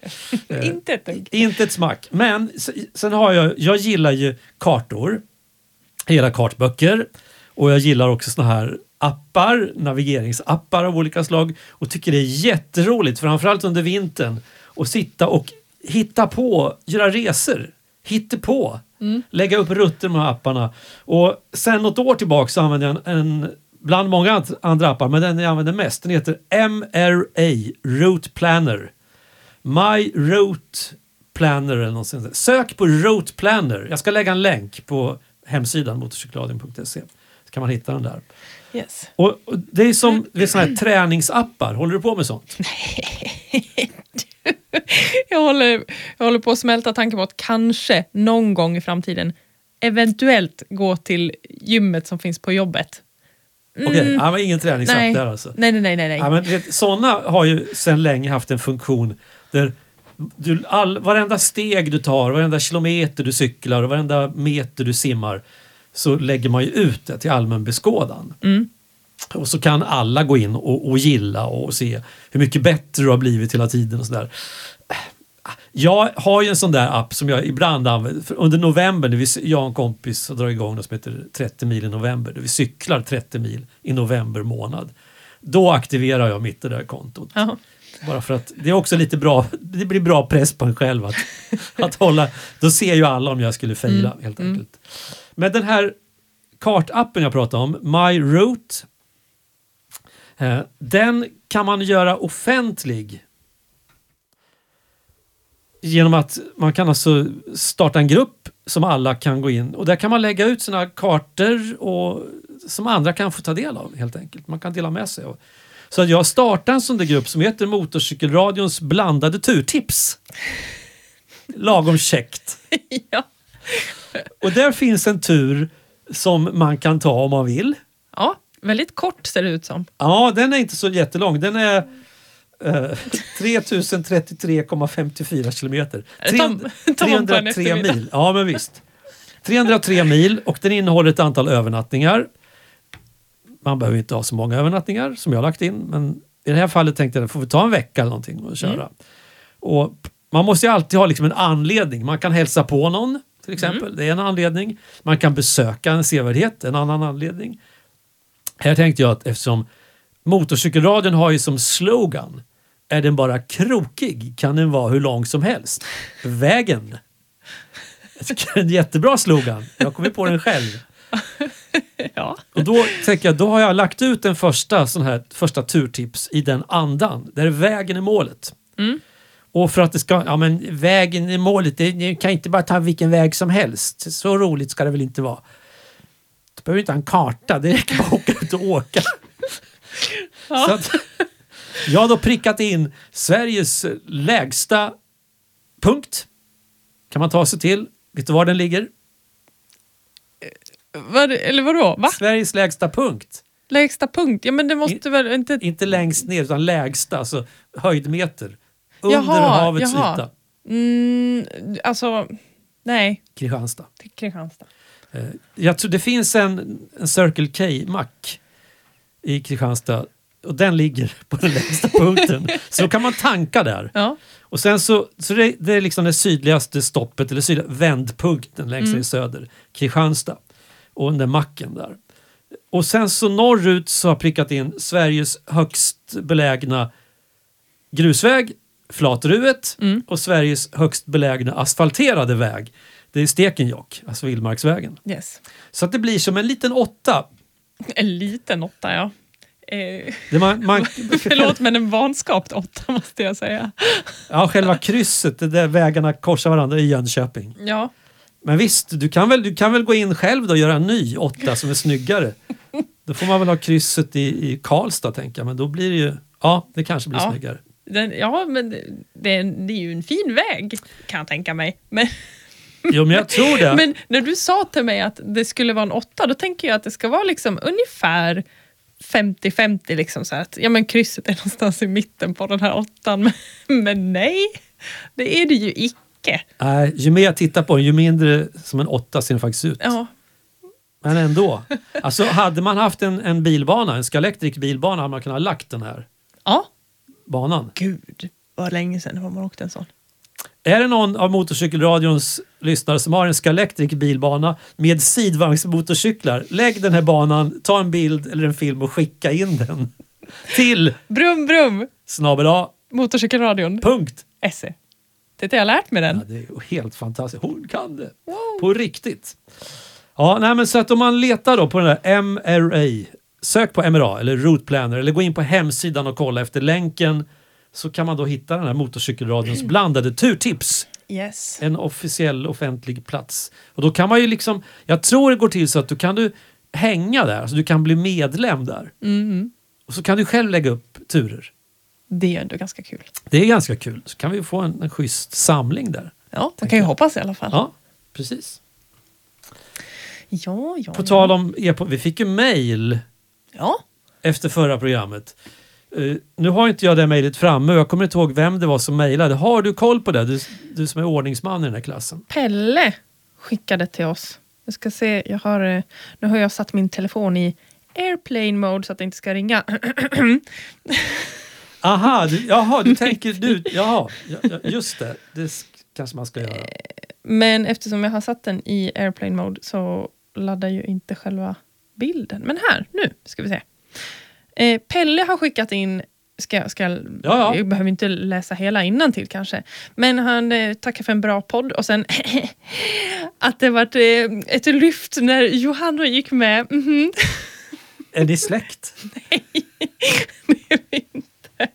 Eh, Inte ett dugg. Inte ett smack. Men sen har jag, jag gillar ju kartor, hela kartböcker och jag gillar också såna här appar, navigeringsappar av olika slag och tycker det är jätteroligt, framförallt under vintern, att sitta och hitta på, göra resor, hitta på, lägga upp rutter med apparna. Och sen något år tillbaka så använder jag en, en bland många andra appar, men den jag använder mest, den heter MRA, Route Planner. My Route Planner eller där. Sök på Route Planner. Jag ska lägga en länk på hemsidan motorcykelradion.se. Så kan man hitta den där. Yes. Och, och det är som det är såna här träningsappar. Håller du på med sånt? Jag håller, jag håller på att smälta tanken på att kanske någon gång i framtiden eventuellt gå till gymmet som finns på jobbet. Okej, ja, men ingen träningsapp Mm. Nej. där alltså. Nej, nej, nej, nej. nej. Ja, men vet, sådana har ju sedan länge haft en funktion där du, all, varenda steg du tar, varenda kilometer du cyklar och varenda meter du simmar så lägger man ju ut det till allmän beskådan. Mm. Och så kan alla gå in och, och gilla och se hur mycket bättre du har blivit hela tiden och sådär. Jag har ju en sån där app som jag ibland använder. För under november, när vi, jag och en kompis har dragit igång något som heter 30 mil i november. Där vi cyklar 30 mil i november månad. Då aktiverar jag mitt det där kontot. Jaha. Bara för att det är också lite bra, det blir bra press på en själv att, att hålla, då ser ju alla om jag skulle fejla helt enkelt. Men den här kartappen jag pratade om, My Route, den kan man göra offentlig genom att man kan alltså starta en grupp som alla kan gå in och där kan man lägga ut sina kartor och som andra kan få ta del av helt enkelt. Man kan dela med sig av. Så jag startade en sån där grupp som heter Motorcykelradions blandade turtips. Lagom käckt. ja. Och där finns en tur som man kan ta om man vill. ja, väldigt kort ser det ut som. Ja, den är inte så jättelång. Den är eh, 3033,54 kilometer. Det tar- tar man på en 303 eftermiddag. mil. Ja, men visst. 303 mil och den innehåller ett antal övernattningar. Man behöver inte ha så många övernattningar som jag har lagt in, men i det här fallet tänkte jag att får vi ta en vecka eller någonting och köra. Och man måste ju alltid ha liksom en anledning. Man kan hälsa på någon till exempel, det är en anledning. Man kan besöka en sevärdhet, en annan anledning. Här tänkte jag att eftersom Motorcykelradion har ju som slogan Är den bara krokig kan den vara hur lång som helst. Vägen. Jag tycker det är en jättebra slogan. Jag kom ju på den själv. Ja. Och då tänker jag, då har jag lagt ut en första, sån här, första turtips i den andan. Där vägen är målet. Mm. Och för att det ska, ja men vägen är målet, det, det kan inte bara ta vilken väg som helst. Så roligt ska det väl inte vara. Du behöver inte ha en karta, det räcker bara att åka och åka. Så att, jag har då prickat in Sveriges lägsta punkt. Kan man ta sig till. Vet du var den ligger? Vad, eller vadå? Va? Sveriges lägsta punkt. Lägsta punkt? Ja, men det måste väl inte... Inte längst ner, utan lägsta, alltså höjdmeter. Under Jaha, havets jaha. yta. Mm, alltså, nej. Kristianstad. Kristianstad. Eh, Jag tror det finns en, en Circle K-mack i Kristianstad och den ligger på den lägsta punkten. Så då kan man tanka där. Ja. Och sen så, så det, det är liksom det sydligaste stoppet, eller sydliga, vändpunkten längst ner i söder, Kristianstad. Och den där macken där. Och sen så norrut så har prickat in Sveriges högst belägna grusväg, Flatruet, Mm. och Sveriges högst belägna asfalterade väg. Det är Stekenjokk, alltså Vildmarksvägen. Yes. Så att det blir som en liten åtta. En liten åtta, ja. Eh, man, man, förlåt, men en vanskapt åtta måste jag säga. ja, själva krysset, det där vägarna korsar varandra i Jönköping. Ja, Men visst, du kan, väl, du kan väl gå in själv då och göra en ny åtta som är snyggare. Då får man väl ha krysset i, i Karlstad tänker jag, men då blir det ju... Ja, det kanske blir Ja. snyggare. den, ja men det, det är ju en fin väg kan jag tänka mig. Men, Jo, men jag tror det. men när du sa till mig att det skulle vara en åtta, då tänker jag att det ska vara liksom ungefär 50-50. Liksom så att, ja, men krysset är någonstans i mitten på den här åttan. Men, men nej, det är det ju icke. Nej, ju mer jag tittar på den, ju mindre som en åtta ser den faktiskt ut. Ja, Men ändå. Alltså, hade man haft en, en bilbana, en Scalextric bilbana, hade man kunnat ha lagt den här ja. banan. gud vad länge sedan har man åkt en sån. Är det någon av Motorcykelradions lyssnare som har en Scalextric bilbana med sidvagnsmotorcyklar, lägg den här banan, ta en bild eller en film och skicka in den till Brum brum, snabel motorcykelradion, punkt. SE. Det har jag lärt mig den. Ja, det är helt fantastiskt. Hon kan det. På riktigt. Ja, nej, men så att om man letar då på den där MRA, sök på MRA eller Route Planner eller gå in på hemsidan och kolla efter länken så kan man då hitta den här Motorcykelradions blandade turtips. Yes. En officiell offentlig plats. Och då kan man ju liksom, jag tror det går till så att du kan du hänga där, alltså du kan bli medlem där. Mm. Och så kan du själv lägga upp turer. Det är ändå ganska kul. Det är ganska kul. Så kan vi få en, en schysst samling där. Ja, man kan ju hoppas i alla fall. Ja, precis. ja, ja. På tal om e vi fick ju mail Ja, efter förra programmet. Eh, nu har inte jag det mejlet framme och jag kommer inte ihåg vem det var som mejlade. Har du koll på det? Du, du som är ordningsman i den här klassen. Pelle skickade till oss. Jag ska se, jag har, eh, nu har jag satt min telefon i airplane mode så att det inte ska ringa. Aha, du, jaha, du tänker du, jaha, ja, ja, just det. Det sk- kanske man ska göra. Men eftersom jag har satt den i airplane mode så laddar ju inte själva bilden. Men här, nu ska vi se. Eh, Pelle har skickat in, ska, ska, Ja, ja. jag behöver inte läsa hela innan till kanske, men han eh, tackar för en bra podd och sen att det var eh, ett lyft när Johanna gick med. Mhm. Är ni släkt? Det är vi inte.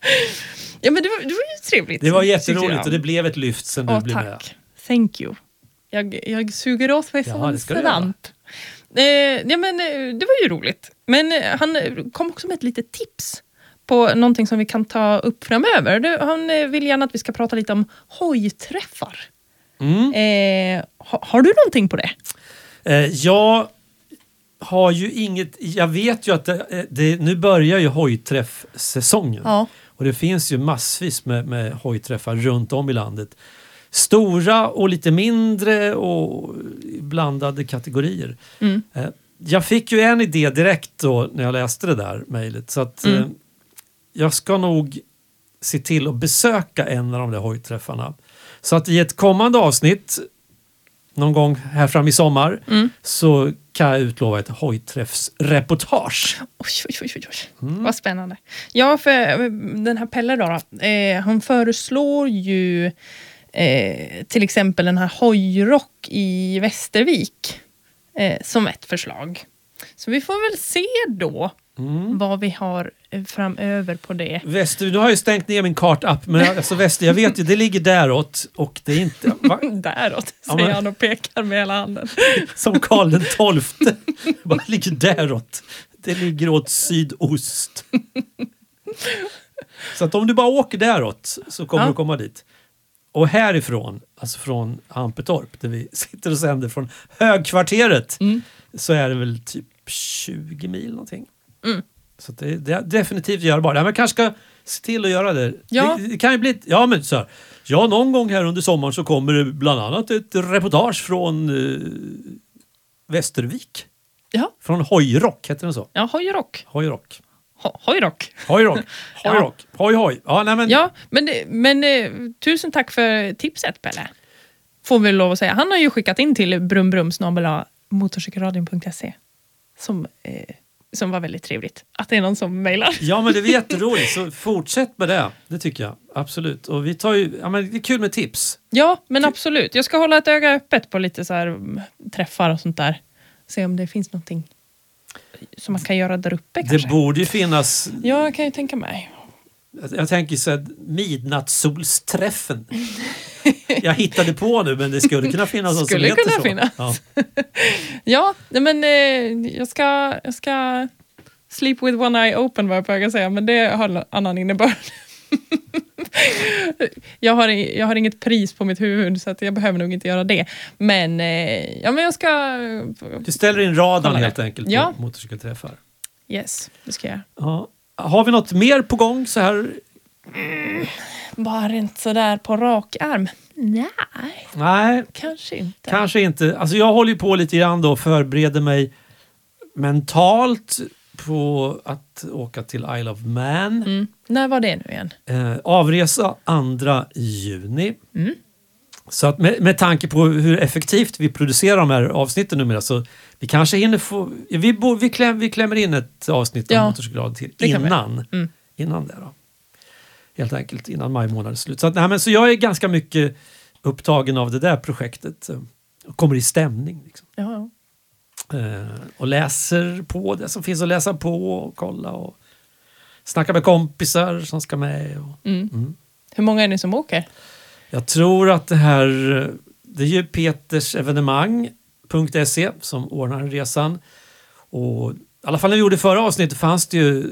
Ja men det var, det var ju trevligt. Det var jätteroligt och det blev ett lyft sen du Åh, blev med. tack. Thank you. Jag, jag suger åt mig Ja, som du göra. slant. Eh, ja, men, eh, det var ju roligt. Men eh, han eh, kom också med ett litet tips på någonting som vi kan ta upp framöver. Han eh, vill gärna att vi ska prata lite om hojträffar. Mm. Eh, ha, har du någonting på det? Eh, jag har ju inget, jag vet ju att det, det, nu börjar ju hojträffsäsongen. Ja. Och det finns ju massvis med, med hojträffar runt om i landet. Stora och lite mindre och blandade kategorier. Mm. Eh, Jag fick ju en idé direkt då när jag läste det där mejlet. Så att Mm. eh, jag ska nog se till att besöka en av de där hojträffarna. Så att i ett kommande avsnitt någon gång här fram i sommar Mm. så kan jag utlova ett hojträffsreportage. Oj, oj, oj, oj. Mm. Vad spännande. Ja, för eh, den här Pelle då, då eh, han föreslår ju eh, till exempel den här hojrock i Västervik eh, som ett förslag. Så vi får väl se då Mm. vad vi har eh, framöver på det. Väster, nu har ju stängt ner min kartapp men alltså väster, jag vet ju, det ligger däråt och det är inte va? Däråt, Ja, säger men- han och pekar med hela handen. som Karl den tolfte. Bara ligger däråt. Det ligger åt sydost. Så att om du bara åker däråt så kommer Ja. du komma dit. Och härifrån, alltså från Ampetorp där vi sitter och sänder från högkvarteret Mm. så är det väl typ 20 mil någonting. Mm. Så det, det är definitivt görbart. Ja, men kanske ska se till att göra det. Ja. Det, det kan ju bli... Ja, men så här, ja, någon gång här under sommaren så kommer det bland annat ett reportage från eh, Västervik. Ja, Från Hojrock, heter den så? ja hojrock. Hojrock. Ho- Hojrock. Hojrock. Ja. Hojrock. Hoj hoj. Ja, nej men... Ja, men, men eh, tusen tack för tipset Pelle. Får vi lov att säga. Han har ju skickat in till brumbrum motorcykelradion.se som, eh, som var väldigt trevligt. Att det är någon som mejlar. Ja, men det är jätteroligt. Så fortsätt med det. Det tycker jag. Absolut. Och vi tar ju... Ja, men det är kul med tips. Ja, men absolut. Jag ska hålla ett öga öppet på lite så här mm, träffar och sånt där. Se om det finns någonting som man kan göra där uppe Det kanske. borde ju finnas, Ja, jag kan ju tänka mig. jag tänker så här, midnattssolsträffen. Jag hittade på nu men det skulle kunna finnas något som Skulle heter kunna så. finnas. Ja. Ja, men eh, jag, ska, jag ska sleep with one eye open var jag på väg att säga, men det har en annan innebörd. jag, har, jag har inget pris på mitt huvud så att jag behöver nog inte göra det. Men, eh, ja, men jag ska... Du ställer in radarn helt enkelt Ja. på motorcykelträffar. Yes, det ska jag. Ja. Har vi något mer på gång så här? Bara inte sådär på rak arm. Nej, Nej, kanske inte. kanske inte. Alltså jag håller ju på lite grann då och förbereder mig mentalt på att åka till Isle of Man. Mm. När var det nu igen? Eh, avresa 2 juni. Mm. Så att med, med tanke på hur effektivt vi producerar de här avsnitten numera så vi kanske hinner få... Vi, bo, vi, kläm, vi klämmer in ett avsnitt Ja, om motorcykelradio till innan. Mm. Innan det då. Helt enkelt innan maj månad är slut. Så, att, nej, men, så jag är ganska mycket upptagen av det där projektet. eh, Och kommer i stämning. Liksom. Ja, ja. Eh, och läser på det som finns att läsa på och kolla och snacka med kompisar som ska med. Och, Mm. mm. Hur många är ni som åker? Jag tror att det här, det är ju petersevenemang.se som ordnar resan. Och i alla fall när vi gjorde förra avsnittet fanns det ju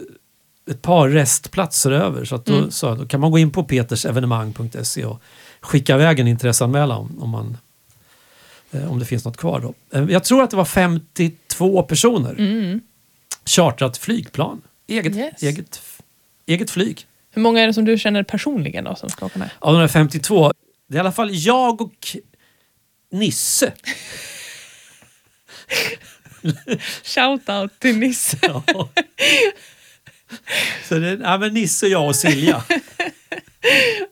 ett par restplatser över. Så att då, Mm. jag, då kan man gå in på petersevenemang.se och skicka iväg en intresseanmälan om, om, man, om det finns något kvar. Då. Eh, Jag tror att det var 52 personer. Mm. Chartrat flygplan. Eget, Yes. eget, eget flyg. Hur många är det som du känner personligen då, som ska åka med? Av de här 52, det är i alla fall jag och Nisse. Shout out till Nisse. Ja. Så det, ja, men Nisse, jag och Silja.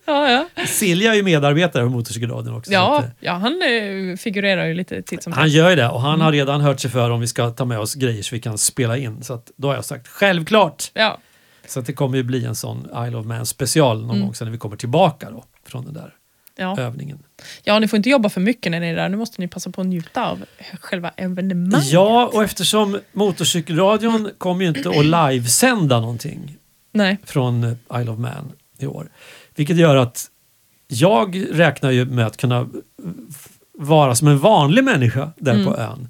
ja, ja. Silja är ju medarbetare på Motorcykelradion också. så Ja, att, eh, ja, han eh, figurerar ju lite titt som han gör ju det och han har redan hört sig för om vi ska ta med oss grejer så vi kan spela in. Så att, då har jag sagt självklart. Ja, Så att det kommer ju bli en sån Isle of Man special någon Mm. gång sen när vi kommer tillbaka då, från den där ja. övningen. ja, ni får inte jobba för mycket när ni är där. Nu måste ni passa på att njuta av själva evenemanget. Ja, och eftersom Motorcykelradion kommer ju inte att livesända någonting Nej. från Isle of Man i år. Vilket gör att jag räknar ju med att kunna vara som en vanlig människa där Mm. på ön.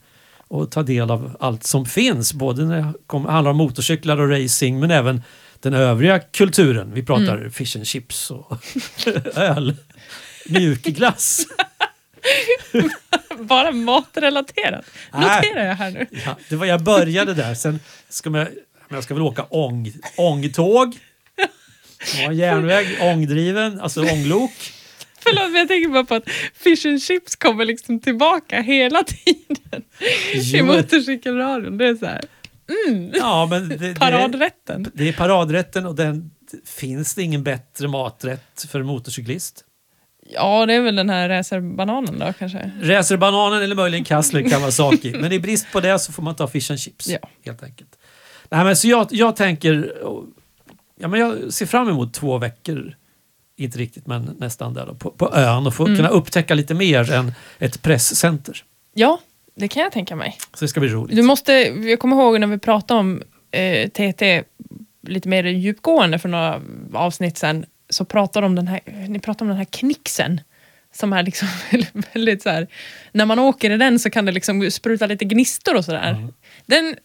Och ta del av allt som finns, både när det kommer- handlar om motorcyklar och racing men även den övriga kulturen. Vi pratar Mm. fish and chips och öl, mjukglass. Bara matrelaterat. Noterar jag här nu. Ja, det var jag började där. Sen ska man, jag ska väl åka ång, ångtåg. En järnväg, ångdriven, alltså ånglok. Förlåt, men jag tänker bara på att fish and chips kommer liksom tillbaka hela tiden i Jo, motorcykelradion. Det är så här, ja, men det, det, paradrätten. det är paradrätten och den finns det ingen bättre maträtt för en motorcyklist. Ja, det är väl den här racerbananen då kanske. Racerbananen eller möjligen Kassler Kawasaki. men i brist på det så får man ta fish and chips. Ja. Helt enkelt. Nej, men så jag, jag tänker... Ja, men jag ser fram emot två veckor, inte riktigt men nästan där då, på, på ön och få Mm. kunna upptäcka lite mer än ett presscenter. Ja, det kan jag tänka mig. Så det ska bli roligt. Du måste, jag kommer ihåg när vi pratade om eh, TT lite mer djupgående för några avsnitt sen, så pratade om den här, ni pratade om den här knixen. Som är liksom väldigt så här, när man åker i den så kan det liksom spruta lite gnistor och sådär. Mm. Den,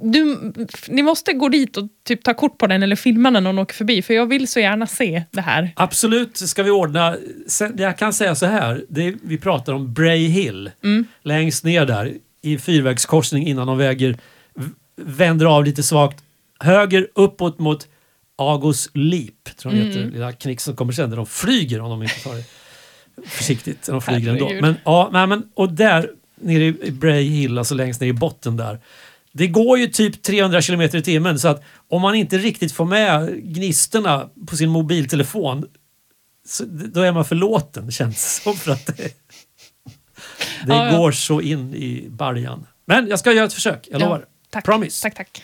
du, ni måste gå dit och typ ta kort på den eller filma när någon åker förbi, för jag vill så gärna se det här. Absolut ska vi ordna. Jag kan säga så här, är, vi pratar om Bray Hill. Mm. Längst ner där i fyrvägskorsning innan de väger, vänder av lite svagt höger uppåt mot Agos Leap, tror jag Mm. heter, lilla knick som kommer sen där de flyger om de inte tar det försiktigt. De flyger ändå. Men, ja, men, och där nere i Bray Hill, alltså längst ner i botten där. Det går ju typ 300 km i timmen så att om man inte riktigt får med gnistorna på sin mobiltelefon så, då är man förlåten känns som. För att det det Ja, ja. går så in i baljan. Men jag ska göra ett försök, jag lovar. tack. Promise. Tack, tack.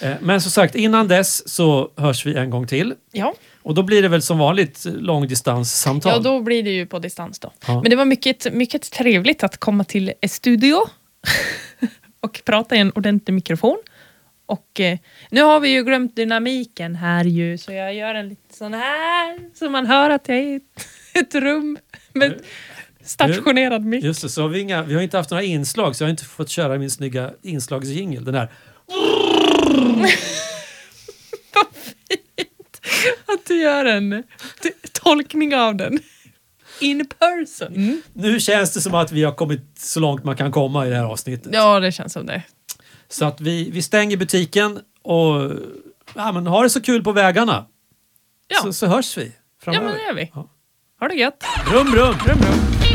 Eh, Men som sagt, innan dess så hörs vi en gång till. Ja. Och då blir det väl som vanligt långdistanssamtal. Ja, då blir det ju på distans då. Ja. Men det var mycket, mycket trevligt att komma till studio. Och prata i en ordentlig mikrofon. Och eh, nu har vi ju glömt dynamiken här ju, så jag gör en liten sån här, så man hör att jag är i ett, rum med stationerad mick. Just det, så har vi, inga, vi har inte haft några inslag så jag har inte fått köra min snygga inslagsjingel. Den här. Att du gör en tolkning av den. In person. Nu känns det som att vi har kommit så långt man kan komma i det här avsnittet. Ja, det känns som det. Så att vi, vi stänger butiken och ja, men ha det så kul på vägarna. Ja. Så, så hörs vi Ja, framöver. men det gör vi. Ja. Ha det gött. Rum, rum! Rum, rum.